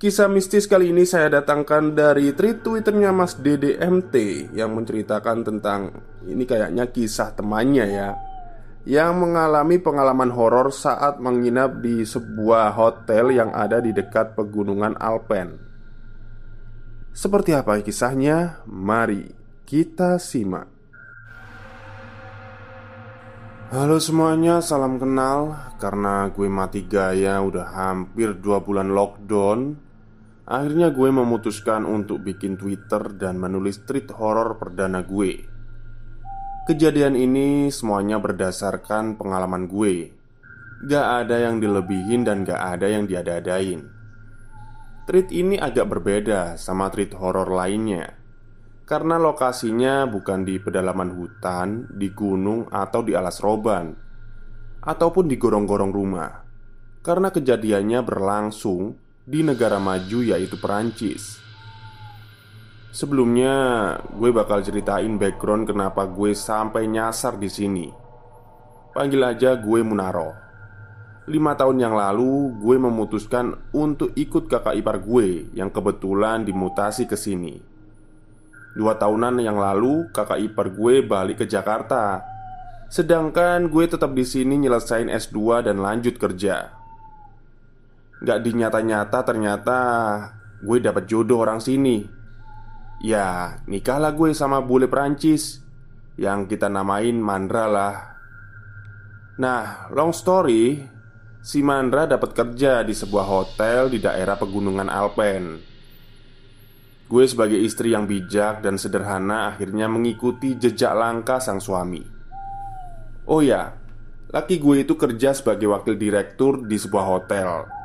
Kisah mistis kali ini saya datangkan dari tweet twitternya Mas DDMT Yang menceritakan tentang Ini kayaknya kisah temannya ya Yang mengalami pengalaman horor saat menginap di sebuah hotel yang ada di dekat pegunungan Alpen. Seperti apa kisahnya? Mari kita simak. Halo semuanya, salam kenal. Karena gue mati gaya udah hampir dua bulan lockdown Akhirnya gue memutuskan untuk bikin Twitter dan menulis tweet horor perdana gue. Kejadian ini semuanya berdasarkan pengalaman gue. Gak ada yang dilebihin dan gak ada yang diada-adain. Tweet ini agak berbeda sama tweet horor lainnya. Karena lokasinya bukan di pedalaman hutan, di gunung, atau di alas roban, ataupun di gorong-gorong rumah. Karena kejadiannya berlangsung di negara maju yaitu Perancis. Sebelumnya, gue bakal ceritain background kenapa gue sampai nyasar di sini. Panggil aja gue Munaro. Lima tahun yang lalu, gue memutuskan untuk ikut kakak ipar gue yang kebetulan dimutasi ke sini. Dua tahunan yang lalu, kakak ipar gue balik ke Jakarta. Sedangkan gue tetap di sini nyelesain S2 dan lanjut kerja. Gak dinyata-nyata ternyata gue dapat jodoh orang sini. Ya nikahlah gue sama bule Perancis. Yang kita namain Mandra lah. Nah long story Si Mandra dapat kerja di sebuah hotel di daerah pegunungan Alpen. Gue sebagai istri yang bijak dan sederhana akhirnya mengikuti jejak langkah sang suami. Oh ya, laki gue itu kerja sebagai wakil direktur di sebuah hotel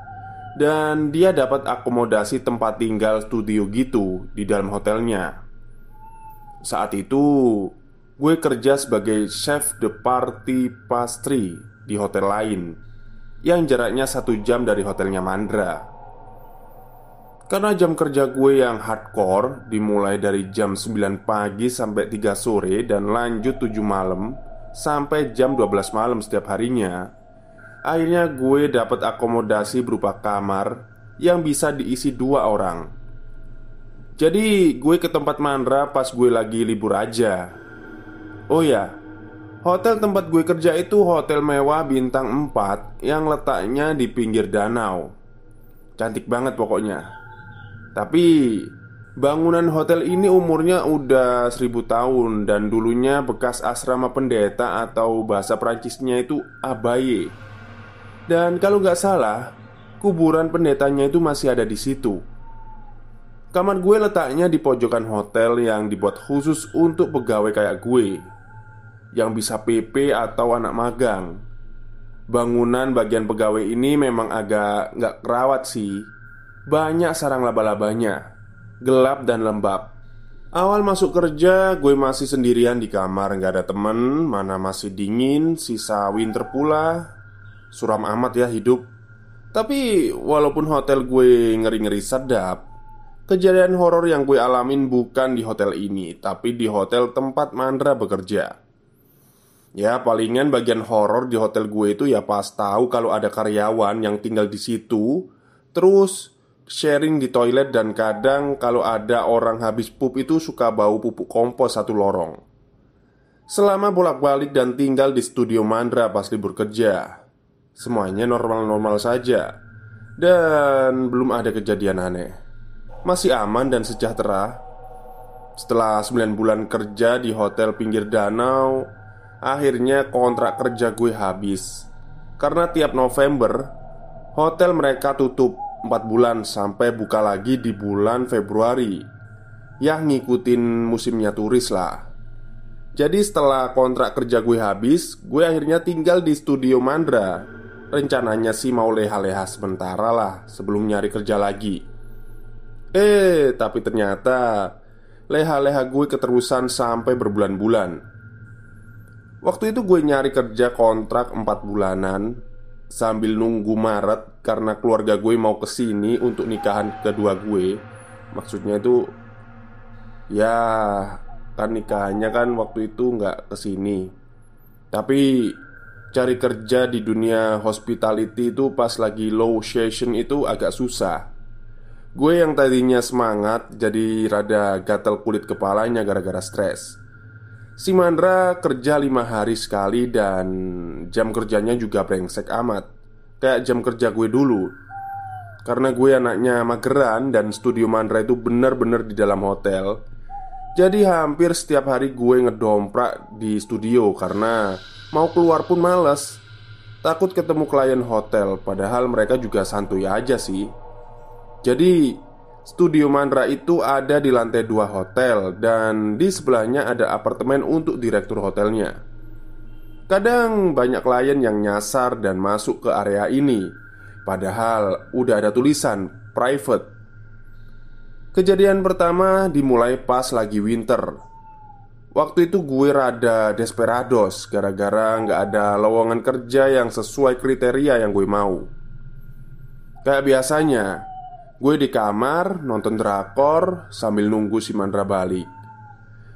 dan dia dapat akomodasi tempat tinggal studio gitu di dalam hotelnya. Saat itu, gue kerja sebagai chef de party pastry di hotel lain yang jaraknya satu jam dari hotelnya Mandra. Karena jam kerja gue yang hardcore dimulai dari jam 9 pagi sampai 3 sore dan lanjut 7 malam sampai jam 12 malam setiap harinya Akhirnya gue dapat akomodasi berupa kamar yang bisa diisi dua orang. Jadi gue ke tempat Mandra pas gue lagi libur aja. Oh ya, hotel tempat gue kerja itu hotel mewah bintang 4 yang letaknya di pinggir danau. Cantik banget pokoknya. Tapi bangunan hotel ini umurnya udah seribu tahun dan dulunya bekas asrama pendeta atau bahasa Prancisnya itu abaye. Dan kalau nggak salah, kuburan pendetanya itu masih ada di situ. Kamar gue letaknya di pojokan hotel yang dibuat khusus untuk pegawai kayak gue Yang bisa PP atau anak magang. Bangunan bagian pegawai ini memang agak nggak kerawat sih. Banyak sarang laba-labanya Gelap dan lembab. Awal masuk kerja gue masih sendirian di kamar nggak ada temen Mana masih dingin, sisa winter pula suram amat ya hidup. Tapi walaupun hotel gue ngeri-ngeri sedap Kejadian horor yang gue alamin bukan di hotel ini Tapi di hotel tempat Mandra bekerja. Ya palingan bagian horor di hotel gue itu ya pas tahu kalau ada karyawan yang tinggal di situ Terus sharing di toilet dan kadang kalau ada orang habis pup itu suka bau pupuk kompos satu lorong. Selama bolak-balik dan tinggal di studio Mandra pas libur kerja Semuanya normal-normal saja Dan belum ada kejadian aneh masih aman dan sejahtera. Setelah 9 bulan kerja di hotel pinggir danau, akhirnya kontrak kerja gue habis. Karena tiap November, hotel mereka tutup 4 bulan sampai buka lagi di bulan Februari. Ya ngikutin musimnya turis lah. Jadi setelah kontrak kerja gue habis, gue akhirnya tinggal di studio Mandra. Rencananya sih mau leha-leha sementara lah sebelum nyari kerja lagi. Eh, tapi ternyata leha-leha gue keterusan sampai berbulan-bulan. Waktu itu gue nyari kerja kontrak 4 bulanan sambil nunggu Maret karena keluarga gue mau ke sini untuk nikahan kedua gue. Maksudnya itu ya kan nikahannya kan waktu itu nggak ke sini. Tapi cari kerja di dunia hospitality itu pas lagi low season itu agak susah. Gue yang tadinya semangat jadi rada gatel kulit kepalanya gara-gara stres. Si Mandra kerja lima hari sekali dan jam kerjanya juga brengsek amat. Kayak jam kerja gue dulu. Karena gue anaknya mageran dan studio Mandra itu bener-bener di dalam hotel Jadi hampir setiap hari gue ngedomprak di studio karena mau keluar pun males Takut ketemu klien hotel Padahal mereka juga santuy aja sih jadi, studio Mandra itu ada di lantai dua hotel dan di sebelahnya ada apartemen untuk direktur hotelnya. Kadang banyak klien yang nyasar dan masuk ke area ini, padahal udah ada tulisan private. Kejadian pertama dimulai pas lagi winter. Waktu itu gue rada desperados gara-gara nggak ada lowongan kerja yang sesuai kriteria yang gue mau. Kayak biasanya, Gue di kamar nonton drakor sambil nunggu si Mandra balik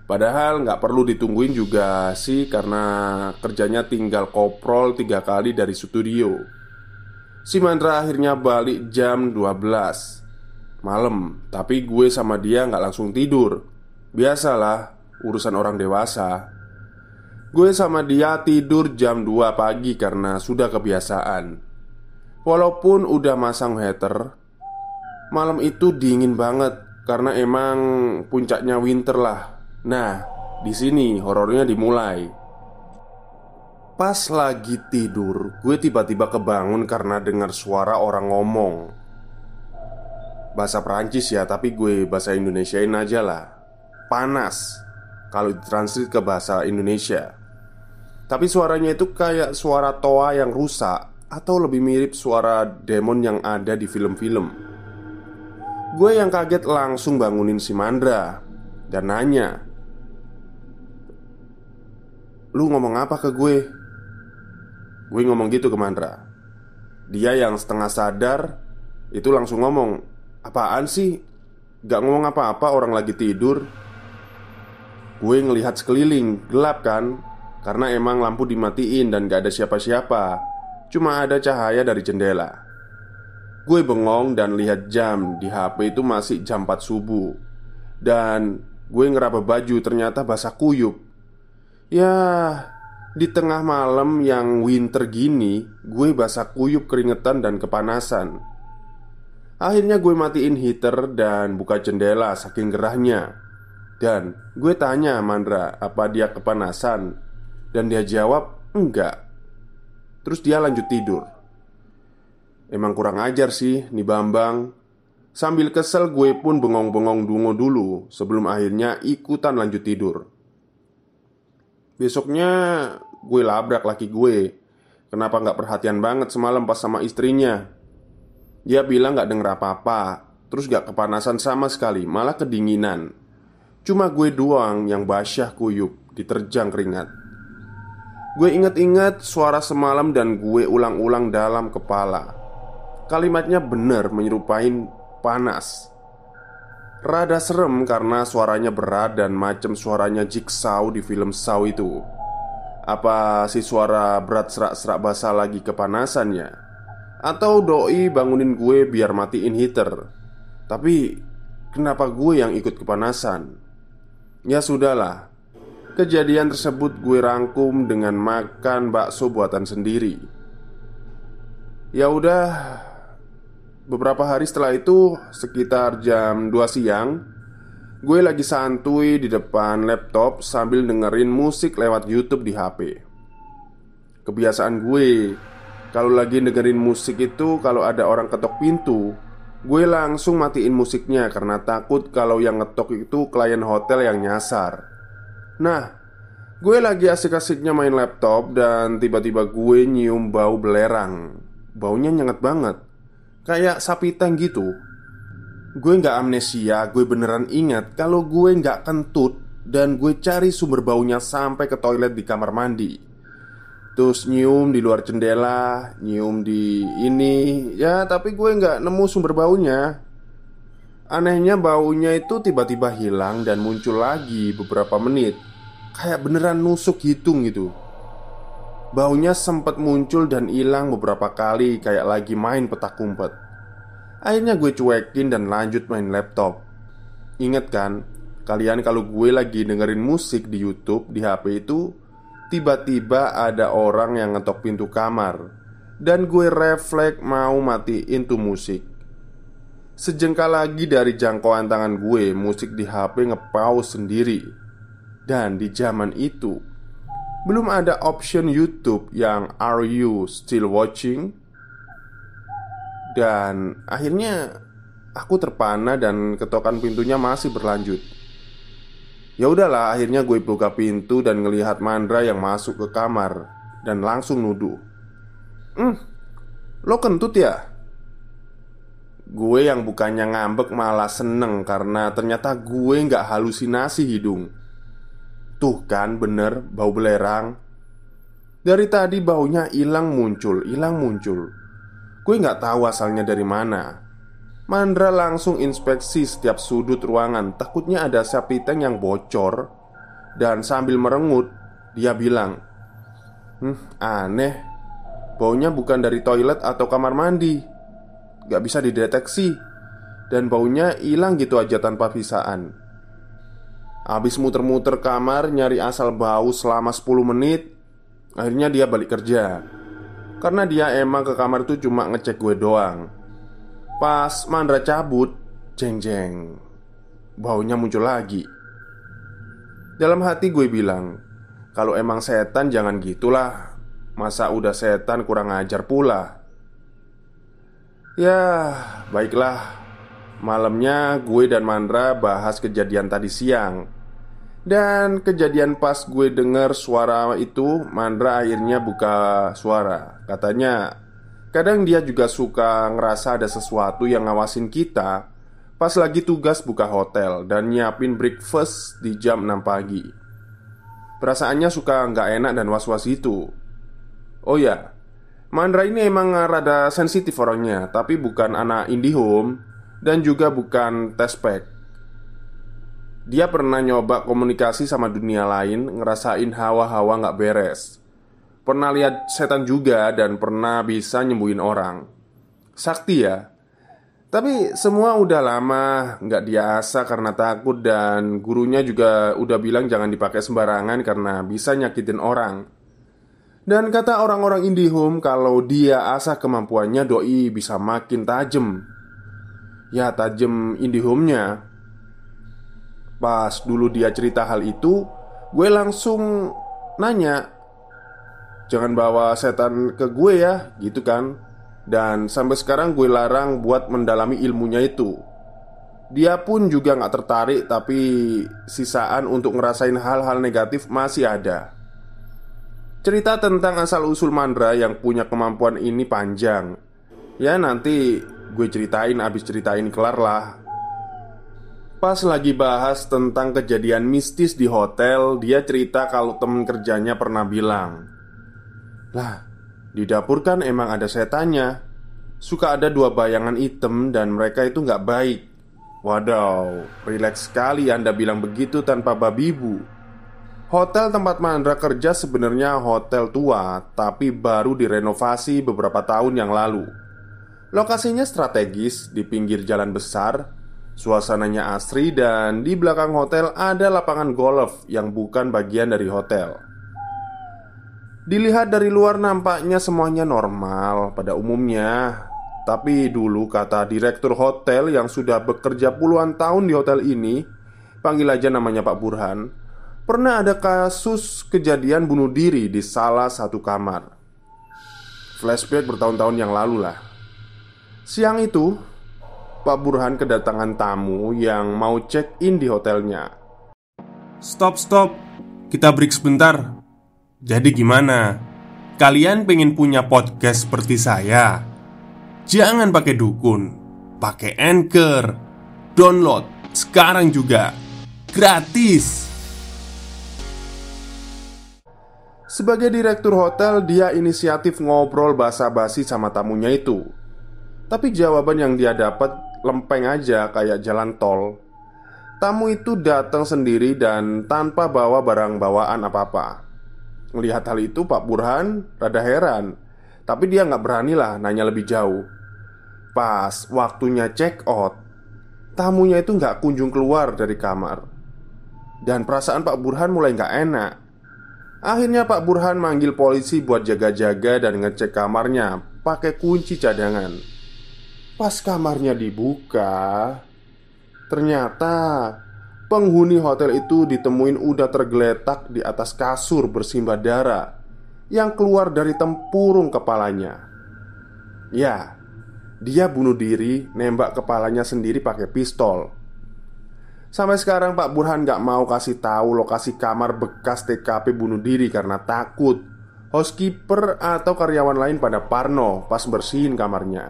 Padahal nggak perlu ditungguin juga sih karena kerjanya tinggal koprol tiga kali dari studio Si Mandra akhirnya balik jam 12 Malam, tapi gue sama dia nggak langsung tidur Biasalah, urusan orang dewasa Gue sama dia tidur jam 2 pagi karena sudah kebiasaan Walaupun udah masang heater Malam itu dingin banget karena emang puncaknya winter lah. Nah, di sini horornya dimulai. Pas lagi tidur, gue tiba-tiba kebangun karena dengar suara orang ngomong. Bahasa Perancis ya, tapi gue bahasa Indonesiain aja lah. Panas kalau ditranslate ke bahasa Indonesia. Tapi suaranya itu kayak suara toa yang rusak atau lebih mirip suara demon yang ada di film-film. Gue yang kaget langsung bangunin si Mandra Dan nanya Lu ngomong apa ke gue? Gue ngomong gitu ke Mandra Dia yang setengah sadar Itu langsung ngomong Apaan sih? Gak ngomong apa-apa orang lagi tidur. Gue ngelihat sekeliling Gelap kan? Karena emang lampu dimatiin dan gak ada siapa-siapa. Cuma ada cahaya dari jendela. Gue bengong dan lihat jam. Di HP itu masih jam 4 subuh. Dan gue ngeraba baju ternyata basah kuyup. Ya, di tengah malam yang winter gini Gue basah kuyup keringetan dan kepanasan Akhirnya gue matiin heater dan buka jendela saking gerahnya. Dan gue tanya Mandra apa dia kepanasan? Dan dia jawab enggak. Terus dia lanjut tidur. Emang kurang ajar sih nih Bambang. Sambil kesel gue pun bengong-bengong dungo dulu Sebelum akhirnya ikutan lanjut tidur. Besoknya gue labrak laki gue. Kenapa nggak perhatian banget semalam pas sama istrinya Dia bilang nggak denger apa-apa Terus gak kepanasan sama sekali Malah kedinginan. Cuma gue doang yang basyah kuyup Diterjang keringat. Gue inget-inget suara semalam dan gue ulang-ulang dalam kepala. Kalimatnya benar menyerupai panas. Rada serem karena suaranya berat dan macam suaranya Jigsaw di film Saw itu. Apa si suara berat serak-serak basah lagi kepanasannya Atau doi bangunin gue biar matiin heater. Tapi kenapa gue yang ikut kepanasan? Ya sudahlah. Kejadian tersebut gue rangkum dengan makan bakso buatan sendiri. Ya udah Beberapa hari setelah itu Sekitar jam 2 siang Gue lagi santuy di depan laptop Sambil dengerin musik lewat Youtube di HP Kebiasaan gue Kalau lagi dengerin musik itu Kalau ada orang ketok pintu Gue langsung matiin musiknya karena takut kalau yang ngetok itu klien hotel yang nyasar. Nah, gue lagi asik-asiknya main laptop dan tiba-tiba gue nyium bau belerang. Baunya nyengat banget, kayak sapi tank gitu. Gue nggak amnesia, gue beneran ingat kalau gue nggak kentut dan gue cari sumber baunya sampai ke toilet di kamar mandi. Terus nyium di luar jendela Nyium di ini. Ya tapi gue nggak nemu sumber baunya. Anehnya baunya itu tiba-tiba hilang dan muncul lagi beberapa menit. Kayak beneran nusuk hitung gitu. Baunya sempat muncul dan hilang beberapa kali Kayak lagi main petak umpet. Akhirnya gue cuekin dan lanjut main laptop. Ingat kan Kalian kalau gue lagi dengerin musik di Youtube di HP itu Tiba-tiba ada orang yang ngetok pintu kamar Dan gue refleks mau matiin tuh musik. Sejengkal lagi dari jangkauan tangan gue Musik di HP ngepause sendiri. Dan di zaman itu Belum ada option YouTube yang Are you still watching? Dan akhirnya Aku terpana dan ketokan pintunya masih berlanjut Ya udahlah, akhirnya gue buka pintu dan ngelihat Mandra yang masuk ke kamar dan langsung nuduh. Hmm, lo kentut ya? Gue yang bukannya ngambek malah seneng karena ternyata gue nggak halusinasi hidung. Tuh kan bener bau belerang. Dari tadi baunya hilang muncul, hilang muncul. Gue nggak tahu asalnya dari mana. Mandra langsung inspeksi setiap sudut ruangan. Takutnya ada sapi tank yang bocor. Dan sambil merengut Dia bilang Hmm, aneh. Baunya bukan dari toilet atau kamar mandi. Gak bisa dideteksi. Dan baunya hilang gitu aja tanpa pisaan. Habis muter-muter kamar nyari asal bau selama 10 menit Akhirnya dia balik kerja. Karena dia emang ke kamar itu cuma ngecek gue doang Pas Mandra cabut, jeng-jeng Baunya muncul lagi. Dalam hati gue bilang Kalau emang setan jangan gitulah. Masa udah setan kurang ajar pula. Ya, baiklah. Malamnya gue dan Mandra bahas kejadian tadi siang. Dan kejadian pas gue denger suara itu Mandra akhirnya buka suara. Katanya Kadang dia juga suka ngerasa ada sesuatu yang ngawasin kita. Pas lagi tugas buka hotel dan nyiapin breakfast di jam 6 pagi. Perasaannya suka nggak enak dan was-was itu Oh ya, Mandra ini emang rada sensitif orangnya Tapi bukan anak IndiHome Dan juga bukan tespek Dia pernah nyoba komunikasi sama dunia lain Ngerasain hawa-hawa nggak beres Pernah lihat setan juga dan pernah bisa nyembuhin orang. Sakti ya? Tapi semua udah lama nggak dia asa karena takut dan gurunya juga udah bilang jangan dipakai sembarangan karena bisa nyakitin orang. Dan kata orang-orang IndiHome kalau dia asah kemampuannya doi bisa makin tajam. Ya tajam IndiHome-nya. Pas dulu dia cerita hal itu Gue langsung nanya Jangan bawa setan ke gue ya Gitu kan. Dan sampai sekarang gue larang buat mendalami ilmunya itu. Dia pun juga gak tertarik Tapi sisaan untuk ngerasain hal-hal negatif masih ada. Cerita tentang asal-usul Mandra yang punya kemampuan ini panjang. Ya nanti gue ceritain abis ceritain kelar lah. Pas lagi bahas tentang kejadian mistis di hotel Dia cerita kalau temen kerjanya pernah bilang Lah, di dapur kan emang ada setannya. Suka ada dua bayangan hitam dan mereka itu nggak baik. Wadaw, rileks sekali Anda bilang begitu tanpa babibu Hotel tempat Mandra kerja sebenarnya hotel tua Tapi baru direnovasi beberapa tahun yang lalu. Lokasinya strategis di pinggir jalan besar. Suasananya asri dan di belakang hotel ada lapangan golf yang bukan bagian dari hotel Dilihat dari luar nampaknya semuanya normal pada umumnya Tapi dulu kata direktur hotel yang sudah bekerja puluhan tahun di hotel ini Panggil aja namanya Pak Burhan Pernah ada kasus kejadian bunuh diri di salah satu kamar Flashback bertahun-tahun yang lalu lah Siang itu Pak Burhan kedatangan tamu yang mau check-in di hotelnya Stop, stop. Kita break sebentar. Jadi gimana? Kalian pengen punya podcast seperti saya? Jangan pakai dukun, pakai Anchor. Download sekarang juga. Gratis. Sebagai direktur hotel, dia inisiatif ngobrol basa-basi sama tamunya itu. Tapi jawaban yang dia dapat lempeng aja kayak jalan tol. Tamu itu datang sendiri dan tanpa bawa barang bawaan apa-apa. Melihat hal itu, Pak Burhan rada heran, tapi dia nggak berani lah nanya lebih jauh. Pas waktunya check out, tamunya itu nggak kunjung keluar dari kamar, dan perasaan Pak Burhan mulai nggak enak. Akhirnya Pak Burhan manggil polisi buat jaga-jaga dan ngecek kamarnya pakai kunci cadangan. Pas kamarnya dibuka, ternyata penghuni hotel itu ditemuin udah tergeletak di atas kasur bersimbah darah yang keluar dari tempurung kepalanya. Ya, dia bunuh diri nembak kepalanya sendiri pakai pistol. Sampai sekarang Pak Burhan gak mau kasih tahu lokasi kamar bekas TKP bunuh diri karena takut housekeeper atau karyawan lain pada Parno pas bersihin kamarnya.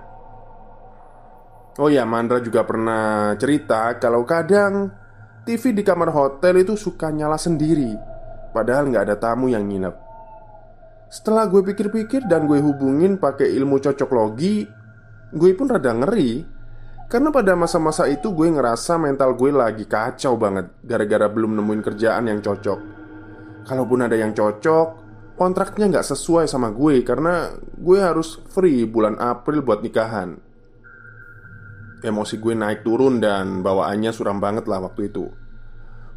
Oh ya, Mandra juga pernah cerita kalau kadang TV di kamar hotel itu suka nyala sendiri Padahal nggak ada tamu yang nginep. Setelah gue pikir-pikir dan gue hubungin pakai ilmu cocok logi Gue pun rada ngeri. Karena pada masa-masa itu gue ngerasa mental gue lagi kacau banget Gara-gara belum nemuin kerjaan yang cocok. Kalaupun ada yang cocok Kontraknya nggak sesuai sama gue Karena gue harus free bulan April buat nikahan Emosi gue naik turun dan bawaannya suram banget lah waktu itu.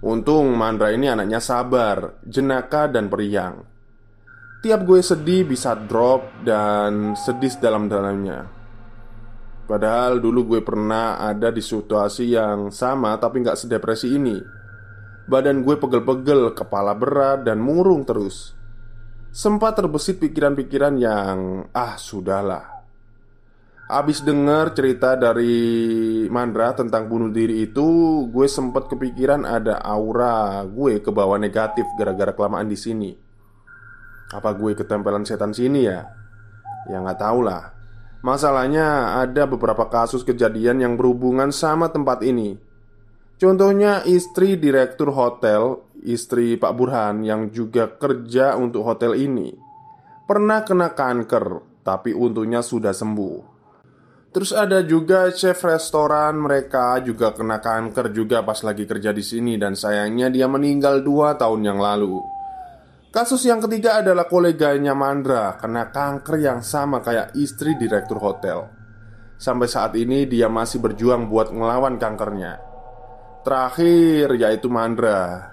Untung Mandra ini anaknya sabar, jenaka dan periang. Tiap gue sedih bisa drop dan sedih dalam-dalamnya Padahal dulu gue pernah ada di situasi yang sama tapi nggak sedepresi ini. Badan gue pegel-pegel, kepala berat dan murung terus. Sempat terbesit pikiran-pikiran yang Ah sudahlah Abis denger cerita dari Mandra tentang bunuh diri itu Gue sempet kepikiran ada aura gue ke bawah negatif gara-gara kelamaan di sini. Apa gue ketempelan setan sini ya? Ya nggak tahu lah Masalahnya ada beberapa kasus kejadian yang berhubungan sama tempat ini Contohnya istri direktur hotel Istri Pak Burhan yang juga kerja untuk hotel ini Pernah kena kanker Tapi untungnya sudah sembuh Terus ada juga chef restoran mereka juga kena kanker juga pas lagi kerja di sini dan sayangnya dia meninggal dua tahun yang lalu. Kasus yang ketiga adalah koleganya Mandra kena kanker yang sama kayak istri direktur hotel. Sampai saat ini dia masih berjuang buat ngelawan kankernya. Terakhir yaitu Mandra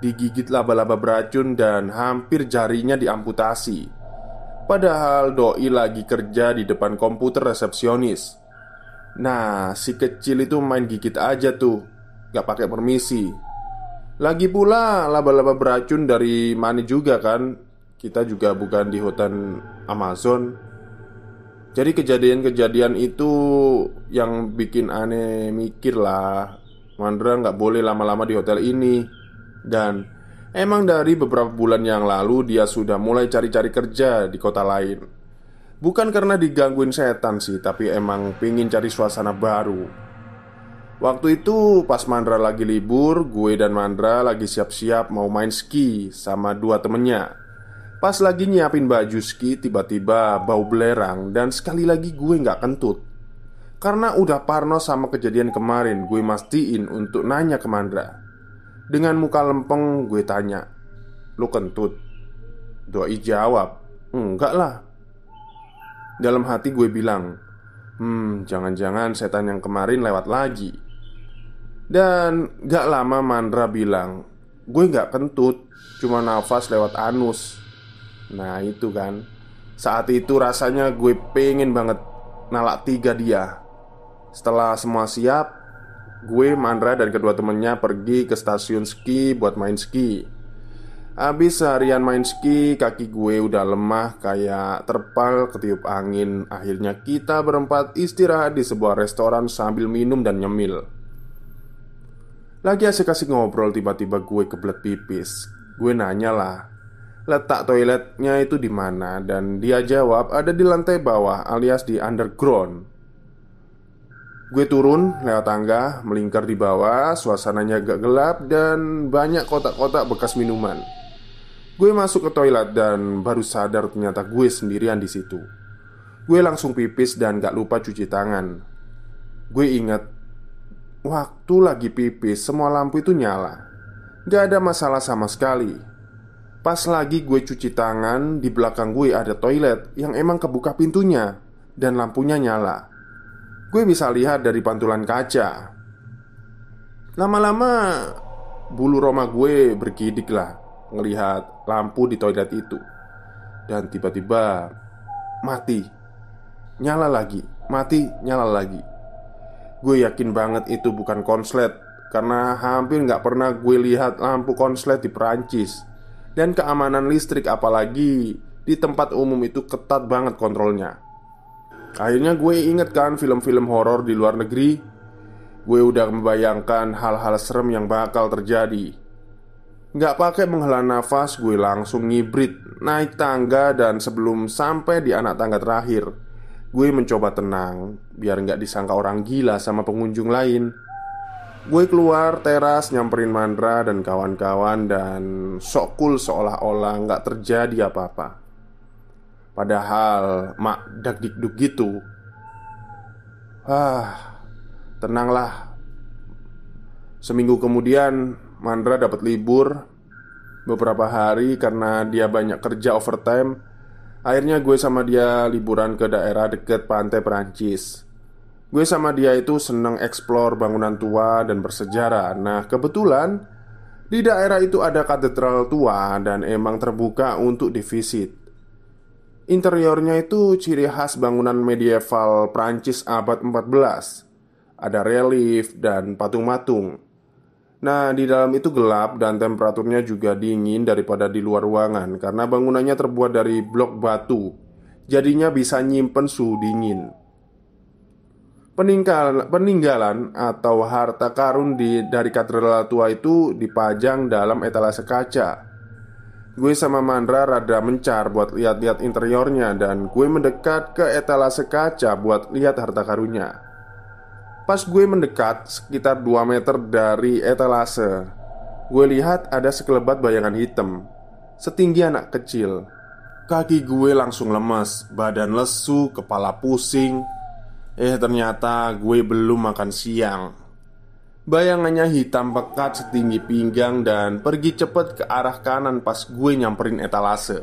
Digigit laba-laba beracun dan hampir jarinya diamputasi Padahal doi lagi kerja di depan komputer resepsionis. Nah, si kecil itu main gigit aja tuh, gak pakai permisi. Lagi pula laba-laba beracun dari mana juga kan? Kita juga bukan di hutan Amazon. Jadi kejadian-kejadian itu yang bikin aneh mikir lah. Mandra nggak boleh lama-lama di hotel ini dan Emang dari beberapa bulan yang lalu dia sudah mulai cari-cari kerja di kota lain. Bukan karena digangguin setan sih Tapi emang pingin cari suasana baru. Waktu itu pas Mandra lagi libur Gue dan Mandra lagi siap-siap mau main ski sama dua temennya. Pas lagi nyiapin baju ski Tiba-tiba bau belerang Dan sekali lagi gue nggak kentut. Karena udah parno sama kejadian kemarin Gue mastiin untuk nanya ke Mandra Dengan muka lempeng gue tanya Lu kentut? Doi jawab Enggak lah. Dalam hati gue bilang Hmm, jangan-jangan setan yang kemarin lewat lagi. Dan gak lama Mandra bilang Gue gak kentut Cuma nafas lewat anus. Nah itu kan. Saat itu rasanya gue pengen banget Nalak tiga dia. Setelah semua siap Gue, Mandra, dan kedua temennya pergi ke stasiun ski buat main ski. Habis seharian main ski, kaki gue udah lemah kayak terpal ketiup angin. Akhirnya kita berempat istirahat di sebuah restoran sambil minum dan nyemil. Lagi asik-asik ngobrol tiba-tiba gue kebelet pipis. Gue nanya lah letak toiletnya itu di mana? Dan dia jawab ada di lantai bawah alias di underground. Gue turun lewat tangga, melingkar di bawah, suasananya agak gelap dan banyak kotak-kotak bekas minuman. Gue masuk ke toilet dan baru sadar ternyata gue sendirian di situ. Gue langsung pipis dan gak lupa cuci tangan. Gue ingat waktu lagi pipis semua lampu itu nyala. Gak ada masalah sama sekali. Pas lagi gue cuci tangan, di belakang gue ada toilet yang emang kebuka pintunya dan lampunya nyala. Gue bisa lihat dari pantulan kaca. Lama-lama bulu roma gue bergidik lah ngelihat lampu di toilet itu. Dan tiba-tiba mati. Nyala lagi, mati, nyala lagi. Gue yakin banget itu bukan konslet Karena hampir nggak pernah gue lihat lampu konslet di Perancis dan keamanan listrik apalagi di tempat umum itu ketat banget kontrolnya Akhirnya gue inget kan film-film horor di luar negeri. Gue udah membayangkan hal-hal serem yang bakal terjadi. Gak pakai menghela nafas, gue langsung ngibrit Naik tangga dan sebelum sampai di anak tangga terakhir Gue mencoba tenang Biar gak disangka orang gila sama pengunjung lain. Gue keluar teras nyamperin Mandra dan kawan-kawan dan sok cool seolah-olah nggak terjadi apa-apa Padahal mak dak dikduk gitu. Ah, tenanglah. Seminggu kemudian Mandra dapat libur Beberapa hari karena dia banyak kerja overtime. Akhirnya gue sama dia liburan ke daerah deket pantai Perancis. Gue sama dia itu seneng eksplor bangunan tua dan bersejarah. Nah kebetulan Di daerah itu ada katedral tua dan emang terbuka untuk divisit Interiornya itu ciri khas bangunan medieval Prancis abad 14 Ada relief dan patung-patung Nah, di dalam itu gelap dan temperaturnya juga dingin daripada di luar ruangan Karena bangunannya terbuat dari blok batu. Jadinya bisa nyimpen suhu dingin. Peninggalan, peninggalan atau harta karun di, dari katedral tua itu dipajang dalam etalase kaca Gue sama Mandra rada mencar buat lihat-lihat interiornya Dan gue mendekat ke etalase kaca buat lihat harta karunnya. Pas gue mendekat sekitar 2 meter dari etalase Gue lihat ada sekelebat bayangan hitam Setinggi anak kecil. Kaki gue langsung lemas Badan lesu, kepala pusing. Eh ternyata gue belum makan siang Bayangannya hitam pekat setinggi pinggang dan pergi cepet ke arah kanan pas gue nyamperin etalase.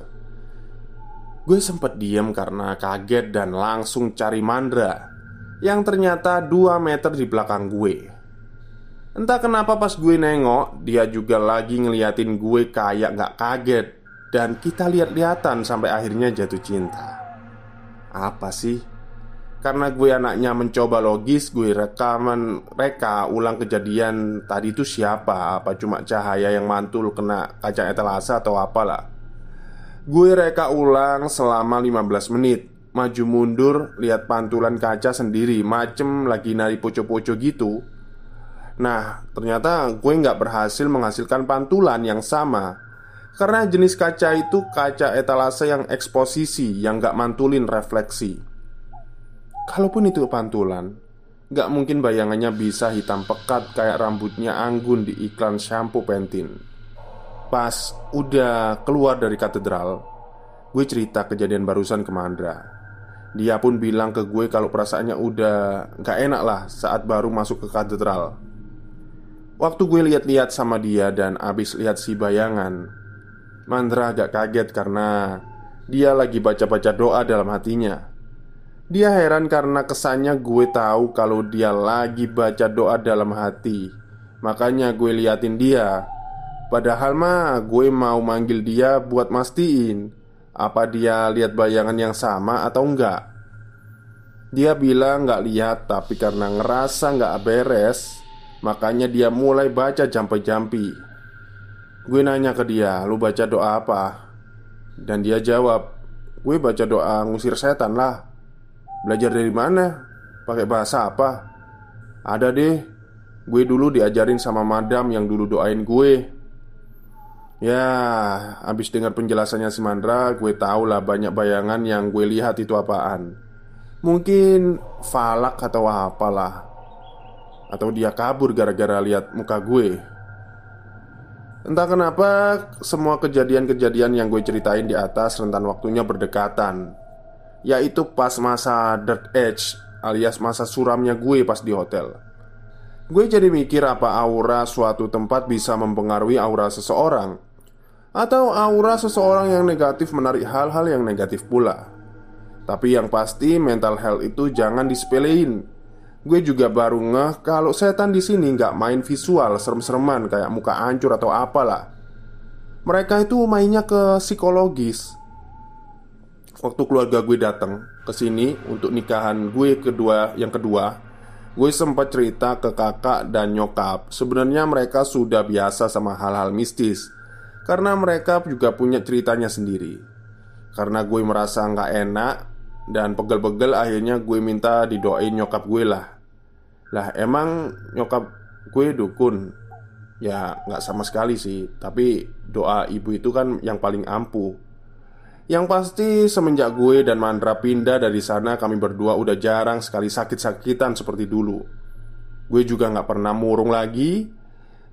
Gue sempet diem karena kaget dan langsung cari Mandra Yang ternyata 2 meter di belakang gue. Entah kenapa pas gue nengok Dia juga lagi ngeliatin gue kayak gak kaget. Dan kita lihat-lihatan sampai akhirnya jatuh cinta. Apa sih? Karena gue anaknya mencoba logis Gue rekaman reka ulang kejadian tadi itu siapa? Apa cuma cahaya yang mantul kena kaca etalase atau apalah? Gue reka ulang selama 15 menit. Maju mundur lihat pantulan kaca sendiri Macem lagi nari poco-poco gitu. Nah ternyata gue nggak berhasil menghasilkan pantulan yang sama. Karena jenis kaca itu kaca etalase yang eksposisi Yang nggak mantulin refleksi Kalaupun itu pantulan Gak mungkin bayangannya bisa hitam pekat kayak rambutnya Anggun di iklan shampoo Pentin. Pas udah keluar dari katedral Gue cerita kejadian barusan ke Mandra. Dia pun bilang ke gue kalau perasaannya udah gak enak lah saat baru masuk ke katedral. Waktu gue lihat-lihat sama dia dan abis lihat si bayangan Mandra agak kaget karena dia lagi baca-baca doa dalam hatinya Dia heran karena kesannya gue tahu kalau dia lagi baca doa dalam hati. Makanya gue liatin dia. Padahal mah gue mau manggil dia buat mastiin Apa dia lihat bayangan yang sama atau enggak. Dia bilang nggak lihat tapi karena ngerasa nggak beres Makanya dia mulai baca jampi-jampi. Gue nanya ke dia, lu baca doa apa? Dan dia jawab Gue baca doa ngusir setan lah Belajar dari mana? Pakai bahasa apa? Ada deh Gue dulu diajarin sama madam yang dulu doain gue Ya, habis dengar penjelasannya si Mandra, gue tau lah banyak bayangan yang gue lihat itu apaan. Mungkin falak atau apalah. Atau dia kabur gara-gara lihat muka gue. Entah kenapa semua kejadian-kejadian yang gue ceritain di atas rentan waktunya berdekatan Yaitu pas masa dirt edge alias masa suramnya gue pas di hotel. Gue jadi mikir apa aura suatu tempat bisa mempengaruhi aura seseorang atau aura seseorang yang negatif menarik hal-hal yang negatif pula. Tapi yang pasti mental health itu jangan disepelein. Gue juga baru ngeh kalau setan di sini nggak main visual serem-sereman kayak muka hancur atau apalah. Mereka itu mainnya ke psikologis Waktu keluarga gue datang ke sini untuk nikahan gue kedua yang kedua Gue sempat cerita ke kakak dan nyokap. Sebenarnya mereka sudah biasa sama hal-hal mistis karena mereka juga punya ceritanya sendiri. Karena gue merasa nggak enak Dan pegel-pegel akhirnya gue minta didoain nyokap gue lah. Lah emang nyokap gue dukun? Ya nggak sama sekali sih. Tapi doa ibu itu kan yang paling ampuh Yang pasti semenjak gue dan Mandra pindah dari sana Kami berdua udah jarang sekali sakit-sakitan seperti dulu Gue juga nggak pernah murung lagi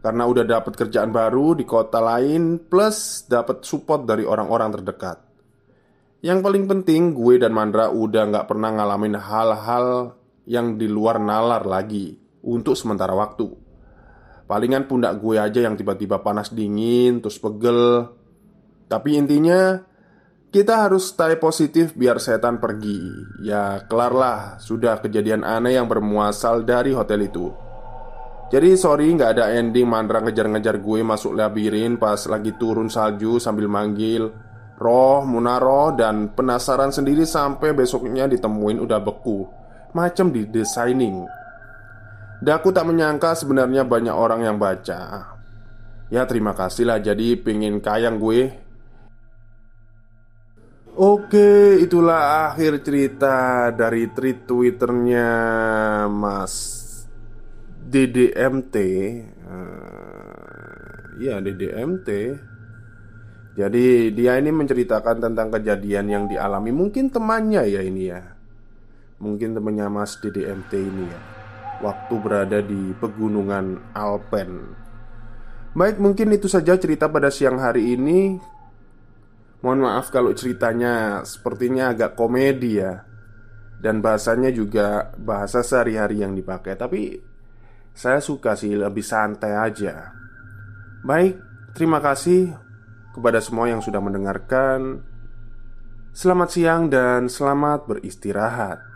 karena udah dapat kerjaan baru di kota lain plus dapat support dari orang-orang terdekat. Yang paling penting gue dan Mandra udah nggak pernah ngalamin hal-hal yang di luar nalar lagi untuk sementara waktu. Palingan pundak gue aja yang tiba-tiba panas dingin terus pegel. Tapi intinya kita harus stay positif biar setan pergi. Ya kelar lah sudah kejadian aneh yang bermuasal dari hotel itu. Jadi sorry nggak ada ending Mandra ngejar-ngejar gue masuk labirin pas lagi turun salju sambil manggil. Roh, Munaro, dan penasaran sendiri sampai besoknya ditemuin udah beku. Macem di designing Daku tak menyangka sebenarnya banyak orang yang baca. Ya terima kasih lah. Jadi pingin kayang gue Oke itulah akhir cerita dari tweet twitternya Mas DDMT uh, Ya DDMT Jadi dia ini menceritakan tentang kejadian yang dialami. Mungkin temannya ya ini ya. Mungkin temannya mas DDMT ini ya. Waktu berada di pegunungan Alpen. Baik mungkin itu saja cerita pada siang hari ini Mohon maaf kalau ceritanya sepertinya agak komedi ya. Dan bahasanya juga bahasa sehari-hari yang dipakai. Tapi saya suka sih lebih santai aja. Baik, terima kasih kepada semua yang sudah mendengarkan. Selamat siang dan selamat beristirahat